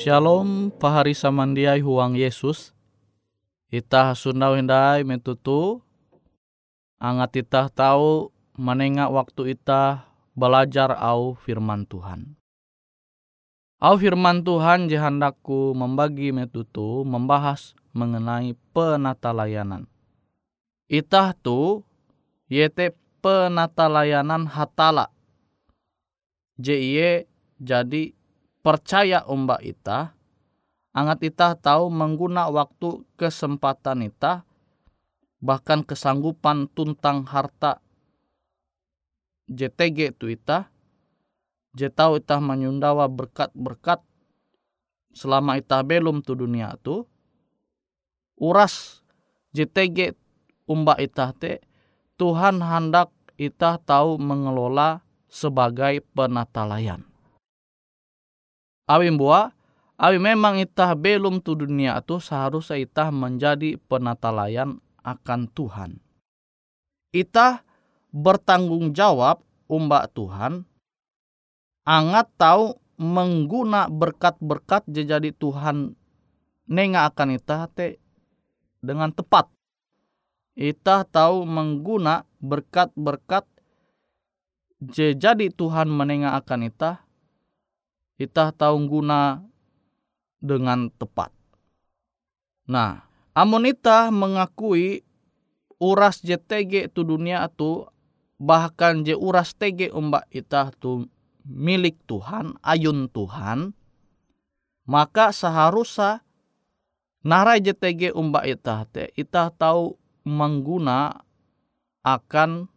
Shalom pahari samandiai huang Yesus. Ita sundau hindai metutu. Angat ita tahu menengah waktu ita belajar au firman Tuhan. Au firman Tuhan jahandaku membagi metutu membahas mengenai penata layanan. Itah tu yete penata layanan hatala. JIE jadi percaya ombak ita, angat ita tahu mengguna waktu kesempatan ita, bahkan kesanggupan tuntang harta JTG itu ita, tahu ita menyundawa berkat-berkat selama ita belum tu dunia tu, uras JTG umba ita te, Tuhan hendak ita tahu mengelola sebagai penata layan awi mbua awi memang itah belum tu dunia itu seharusnya itah menjadi penatalayan akan Tuhan. Itah bertanggung jawab umbak Tuhan angat tahu mengguna berkat-berkat jadi Tuhan nenga akan itah te dengan tepat. Itah tahu mengguna berkat-berkat jadi Tuhan menengah akan itah kita tahu guna dengan tepat. Nah, amun ita mengakui uras JTG tu dunia tu bahkan je uras TG umbak ita tu milik Tuhan, ayun Tuhan, maka seharusnya narai JTG umbak ita te ita tahu mengguna akan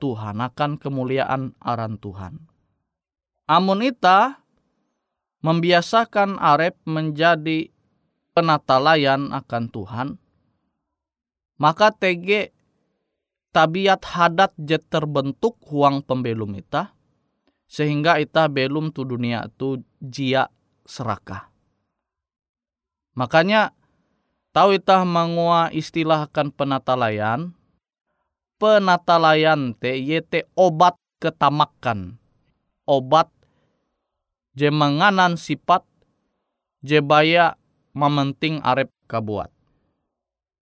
Tuhan, akan kemuliaan aran Tuhan. Amun ita membiasakan Arab menjadi penatalayan akan Tuhan, maka TG tabiat hadat jet terbentuk huang pembelum ita, sehingga ita belum tu dunia tu jia serakah. Makanya tahu ita mengua istilah akan penatalayan, penatalayan te yete obat ketamakan, obat je menganan sifat je baya mementing arep kabuat.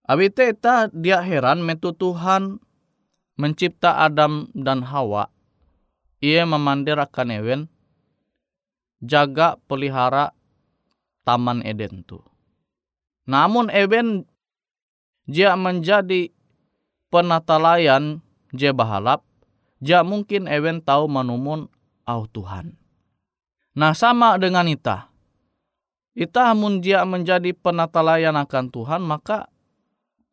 Abite eta dia heran metu Tuhan mencipta Adam dan Hawa. Ia memandirakan ewen jaga pelihara taman Eden tu. Namun Ewen dia menjadi penatalayan je bahalap, dia mungkin Ewen tahu menumun au Tuhan. Nah sama dengan Ita. Ita amun dia menjadi penatalayan akan Tuhan maka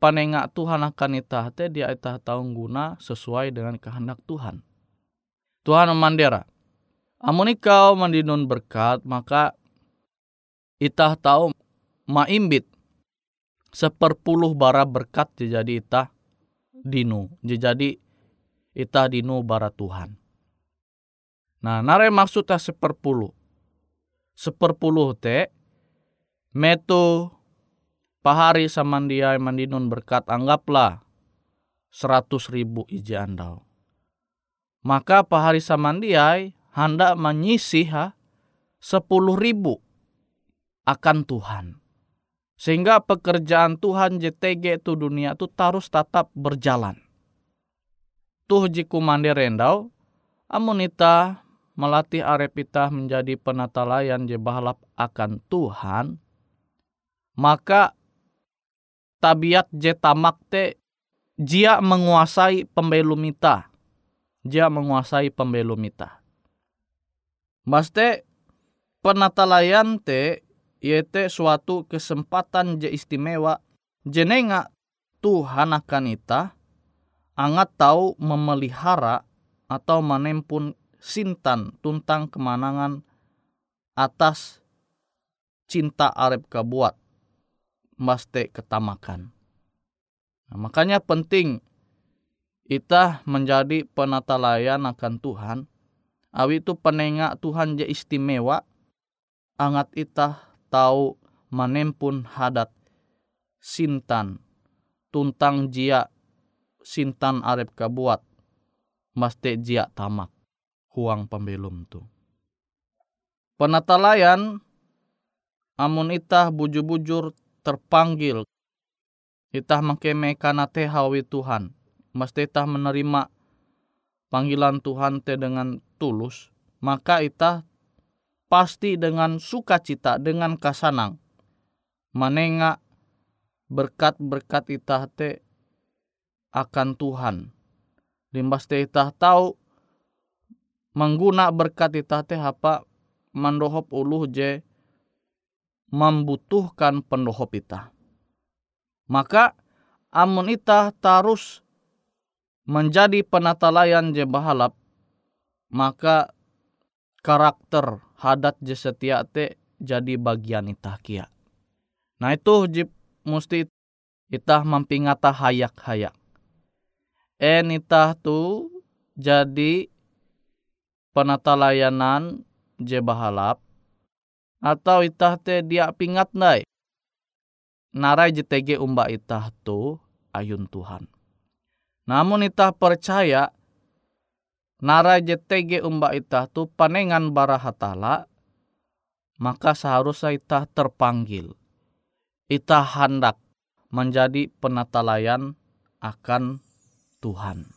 panengak Tuhan akan ita te dia ita tahu guna sesuai dengan kehendak Tuhan. Tuhan memandera. Amun ikau mandinun berkat maka ita tahu maimbit seperpuluh bara berkat jadi ita dinu. Jadi ita dinu bara Tuhan. Nah, nare maksudnya seperpuluh. Seperpuluh te, metu pahari samandia mandinun berkat anggaplah seratus ribu iji andau. Maka pahari samandiai hendak menyisi ha sepuluh ribu akan Tuhan. Sehingga pekerjaan Tuhan JTG itu dunia itu harus tetap berjalan. Tuh jiku mandi rendau, amunita melatih arepita menjadi penatalayan je bahalap akan Tuhan, maka tabiat je tamak te jia menguasai pembelum ita. Jia menguasai pembelum ita. Maste penatalayan te yaitu suatu kesempatan je istimewa jenenga Tuhan akan ita angat tahu memelihara atau menempun sintan tuntang kemanangan atas cinta arep kabuat maste ketamakan. Nah, makanya penting kita menjadi penata layan akan Tuhan. Awi itu penengak Tuhan je istimewa. Angat ita tahu menempun hadat sintan tuntang jia sintan arep kabuat maste jia tamak huang pembelum tu. Penatalayan amun itah bujur-bujur terpanggil itah mengkeme kana te hawi Tuhan. Mesti itah menerima panggilan Tuhan te dengan tulus maka itah pasti dengan sukacita dengan kasanang. Manenga berkat-berkat itah te akan Tuhan. Limbas te itah tahu mengguna berkat itah te apa mandohop uluh je membutuhkan pendohop itah. Maka amun itah tarus menjadi penatalayan je bahalap, maka karakter hadat je setia te jadi bagian itah kia. Nah itu jip mesti itah mampingata hayak-hayak. En itah tu jadi penatalayanan je bahalap atau itah te dia pingat nai narai JTG umba itah tu ayun Tuhan. Namun itah percaya narai JTG umba itah tu panengan barahatala maka seharusnya itah terpanggil. Itah hendak menjadi penatalayan akan Tuhan.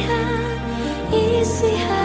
Easy. isihan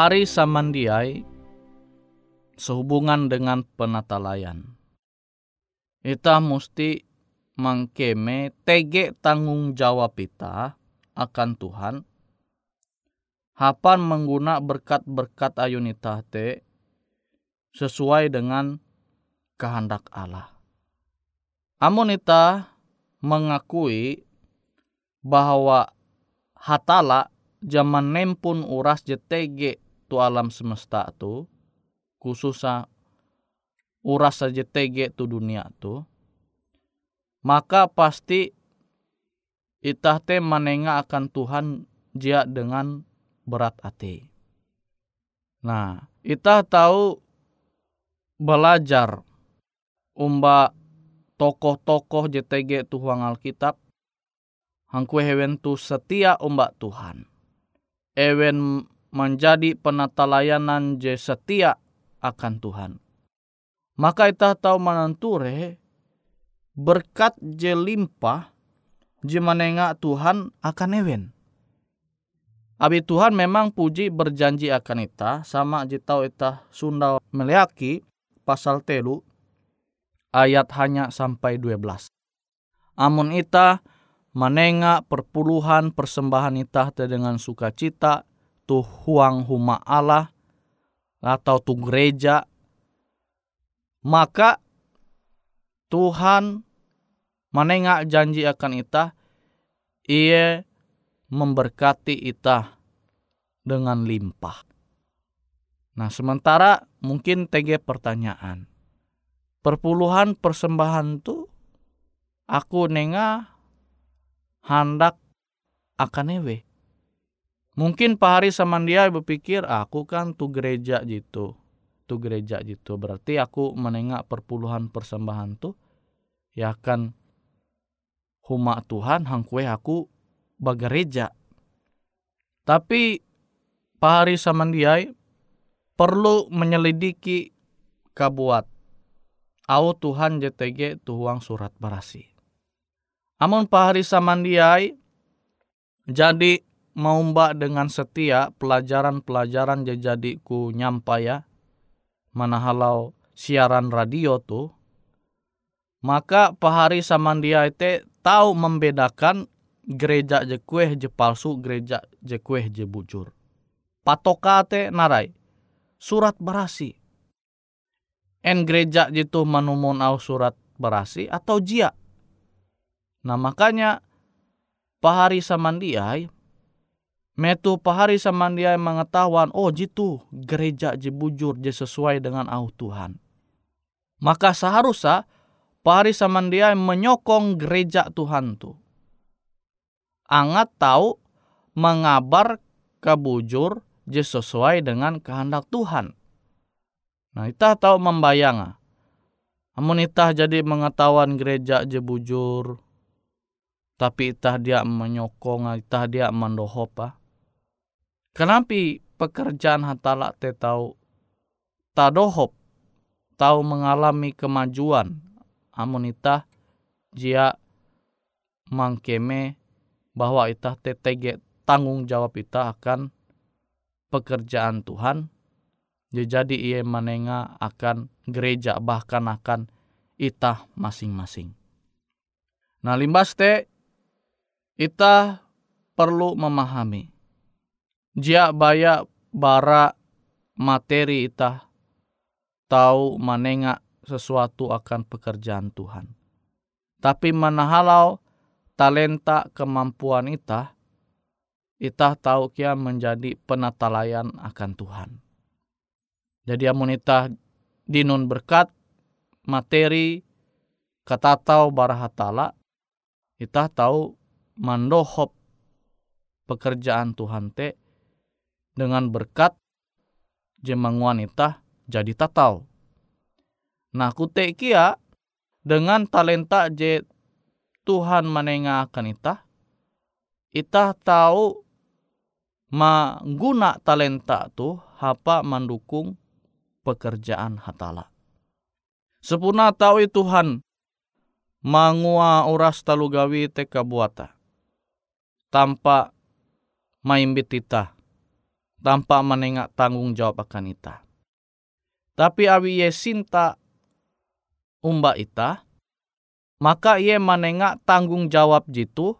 pahari samandiai sehubungan dengan penatalayan. Kita mesti mangkeme tege tanggung jawab kita akan Tuhan. Hapan mengguna berkat-berkat ayunita te sesuai dengan kehendak Allah. Amun ita mengakui bahwa hatala zaman nempun uras JTG tu alam semesta tu khususnya uras JTG tu dunia tu maka pasti itah te menengah akan Tuhan dia dengan berat hati. Nah, itah tahu belajar umba tokoh-tokoh JTG Tuhan Alkitab hangkue hewen tu setia umba Tuhan. Ewen menjadi penata layanan je setia akan Tuhan. Maka kita tahu menanture berkat je limpah je menengah Tuhan akan ewen. Abi Tuhan memang puji berjanji akan ita sama je tahu ita Sunda meliaki pasal telu ayat hanya sampai 12. Amun ita menengah perpuluhan persembahan ita dengan sukacita tu huang huma Allah atau tu gereja maka Tuhan menengah janji akan ita ia memberkati ita dengan limpah. Nah sementara mungkin TG pertanyaan. Perpuluhan persembahan tu aku nenga hendak akan ewe. Mungkin Pak Hari sama dia berpikir aku kan tu gereja gitu. Tu gereja gitu. Berarti aku menengah perpuluhan persembahan tu ya kan huma Tuhan hangkue aku bagereja. Tapi Pak Hari Samandiai perlu menyelidiki kabuat. Au Tuhan JTG tuang surat barasi. Amun Pak Hari Samandiai jadi mau mbak dengan setia pelajaran-pelajaran jadi ku nyampai ya mana halau siaran radio tuh maka Pak Hari Samandiai te tahu membedakan gereja je kueh je palsu, gereja je kueh je bujur. Patokate narai, surat berasi. En gereja jitu manumun au surat berasi atau jia. Nah makanya pahari samandiai metu pahari samandiai mengetahuan oh jitu gereja je bujur je sesuai dengan au Tuhan. Maka seharusnya pahari samandiai menyokong gereja Tuhan tu angat tahu mengabar kebujur je sesuai dengan kehendak Tuhan. Nah, kita tahu membayang. Amun itah jadi mengetahuan gereja je bujur, tapi itah dia menyokong, itah dia mendohop. Kenapa pekerjaan hatala te tahu tadohop, tahu mengalami kemajuan, amun itah dia mangkeme bahwa itah TTG tanggung jawab kita akan pekerjaan Tuhan. Jadi ia menengah akan gereja bahkan akan itah masing-masing. Nah limbas te itah perlu memahami. Jia baya bara materi itah tahu menengah sesuatu akan pekerjaan Tuhan. Tapi menahalau talenta kemampuan ita, ita tahu kia menjadi penatalayan akan Tuhan. Jadi amun ita dinun berkat materi katatau barahatala, ita tahu mandohop pekerjaan Tuhan te dengan berkat jemanguan ita jadi tatau. Nah kute kia dengan talenta je Tuhan menengahkan ita, ita tahu mengguna talenta tu apa mendukung pekerjaan hatala. Sepuna tahu Tuhan mangua uras talugawi teka buata tanpa maimbit ita tanpa menengak tanggung jawab akan ita. Tapi awi ye sinta umba ita, maka ia menengak tanggung jawab jitu,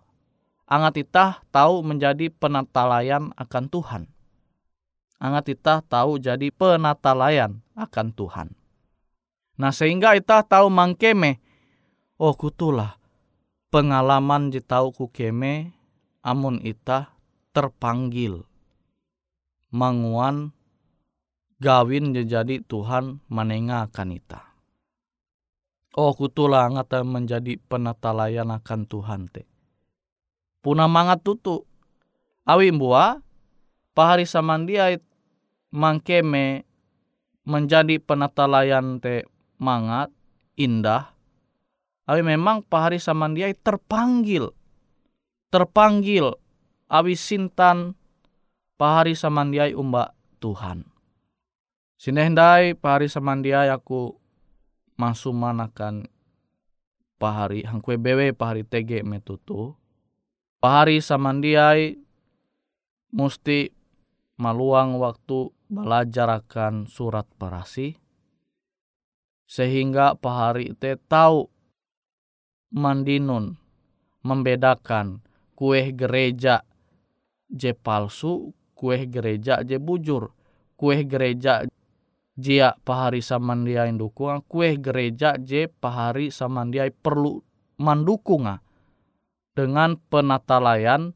angat ita tahu menjadi penatalayan akan Tuhan. Angat ita tahu jadi penatalayan akan Tuhan. Nah sehingga ita tahu mangkeme, oh kutulah pengalaman di tahu ku keme, amun ita terpanggil manguan gawin jadi Tuhan menengahkan ita. Oh kutulah ngata menjadi penatalayan akan Tuhan te. Puna mangat tutu. Awi mbua pahari samandia mangkeme menjadi penatalayan te mangat indah. Awi memang pahari samandia terpanggil. Terpanggil awi sintan pahari samandiai umba Tuhan. Sinehendai pahari samandiai aku masuman pahari hangkue bewe pahari tege metutu pahari samandiai musti maluang waktu belajar akan surat parasi sehingga pahari te tahu mandinun membedakan kue gereja je palsu kue gereja je bujur kue gereja jia pahari samandiai dukung kue gereja je pahari samandiai perlu mandukunga dengan penatalayan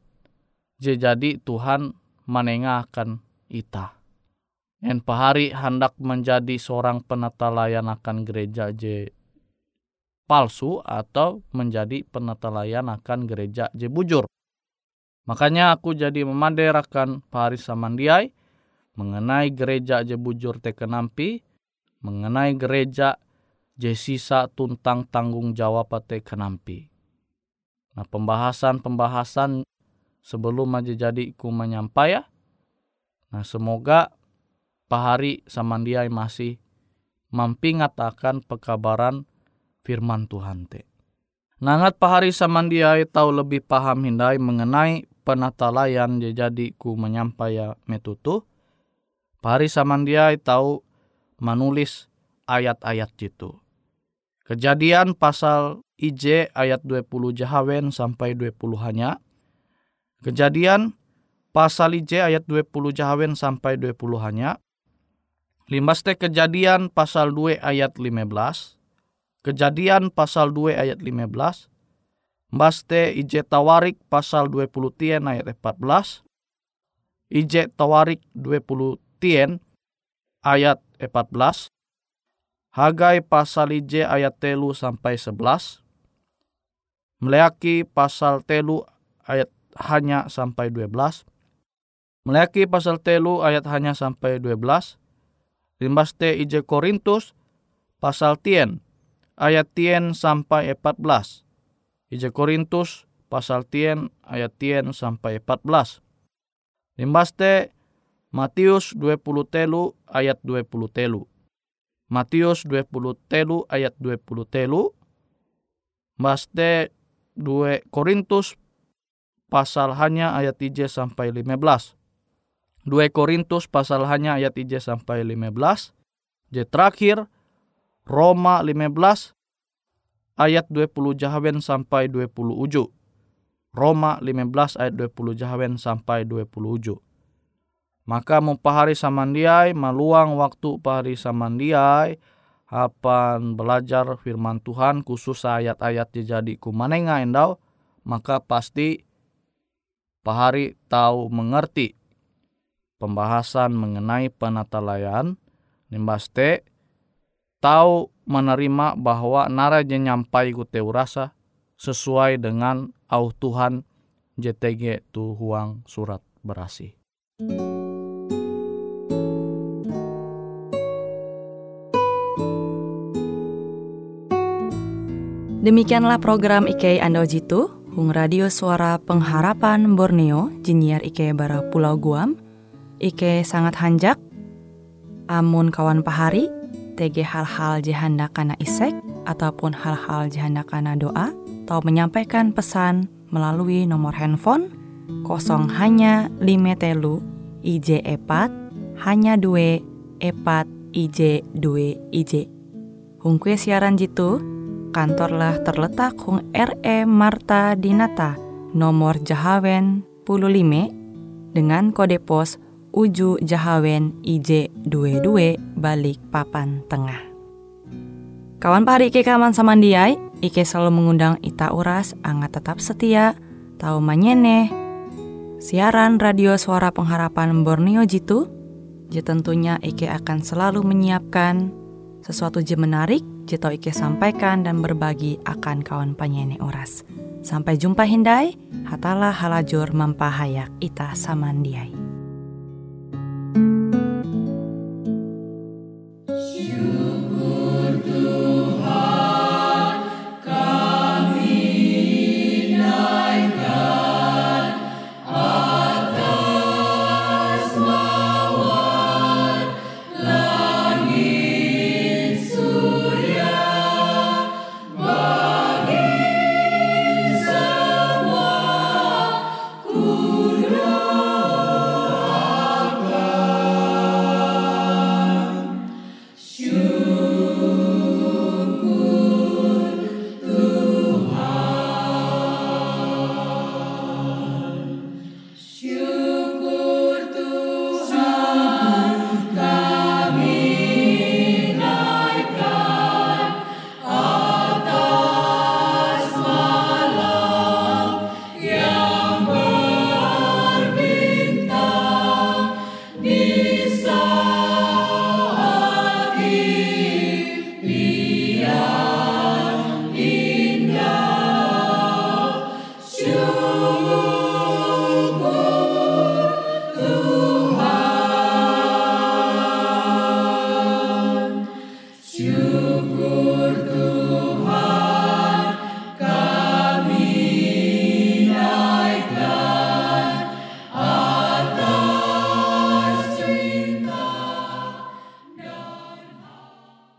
je jadi Tuhan menengahkan ita. En pahari hendak menjadi seorang penatalayan akan gereja je palsu atau menjadi penatalayan akan gereja je bujur. Makanya aku jadi memaderakan pahari samandiai mengenai gereja je bujur te kenampi, mengenai gereja je sisa tuntang tanggung jawab te kenampi. Nah pembahasan-pembahasan sebelum aja jadi ku menyampai ya. Nah semoga pahari samandiai masih mampingat akan pekabaran firman Tuhan te. Nangat pahari samandiai tahu lebih paham hindai mengenai penatalayan jadi ku menyampai ya metutu Pari samandiai tahu menulis ayat-ayat itu. Kejadian pasal IJ ayat 20 Jahawen sampai 20 hanya. Kejadian pasal IJ ayat 20 Jahawen sampai 20 hanya. Limbaste kejadian pasal 2 ayat 15. Kejadian pasal 2 ayat 15. Mbaste IJ Tawarik pasal 20 tien ayat 14. IJ Tawarik 20 tien ayat 14, Hagai pasal IJ ayat telu sampai 11, Meleaki pasal telu ayat hanya sampai 12, Meleaki pasal telu ayat hanya sampai 12, Limbaste IJ Korintus pasal tien ayat tien sampai 14, IJ Korintus pasal tien ayat tien sampai 14, Limbaste Matius 20 telu ayat 20 telu. Matius 20 telu ayat 20 telu. Baste 2 Korintus pasal hanya ayat 3 sampai 15. 2 Korintus pasal hanya ayat 3 sampai 15. Jadi terakhir Roma 15 ayat 20 jahawen sampai 20 uju. Roma 15 ayat 20 jahawen sampai 20 uju. Maka mau pahari samandiai, maluang waktu pahari samandiai, hapan belajar firman Tuhan khusus ayat-ayat jadi kumanenga endau, maka pasti pahari tahu mengerti pembahasan mengenai penatalayan, nimbaste tahu menerima bahwa nara nyampai ku rasa sesuai dengan au Tuhan JTG tu huang surat berasi. Demikianlah program IK Ando Jitu, Hung Radio Suara Pengharapan Borneo, Jinier IK Bara Pulau Guam, IK sangat hanjak, amun kawan pahari, TG hal-hal jihanda kana isek, ataupun hal-hal jihanda kana doa, atau menyampaikan pesan melalui nomor handphone kosong hanya lima telu IJ epat hanya dua epat IJ dua IJ. Hung siaran jitu, kantorlah terletak hung RE Marta Dinata, nomor Jahawen 15 dengan kode pos Uju Jahawen IJ22 balik papan tengah. Kawan pahari Ike kaman samandiai, Ike selalu mengundang Ita Uras, angga tetap setia, tahu manyene, siaran radio suara pengharapan Borneo Jitu, je tentunya Ike akan selalu menyiapkan sesuatu je menarik, jito Ike sampaikan dan berbagi akan kawan panyene Uras. Sampai jumpa Hindai, hatalah halajur mempahayak ita samandiai.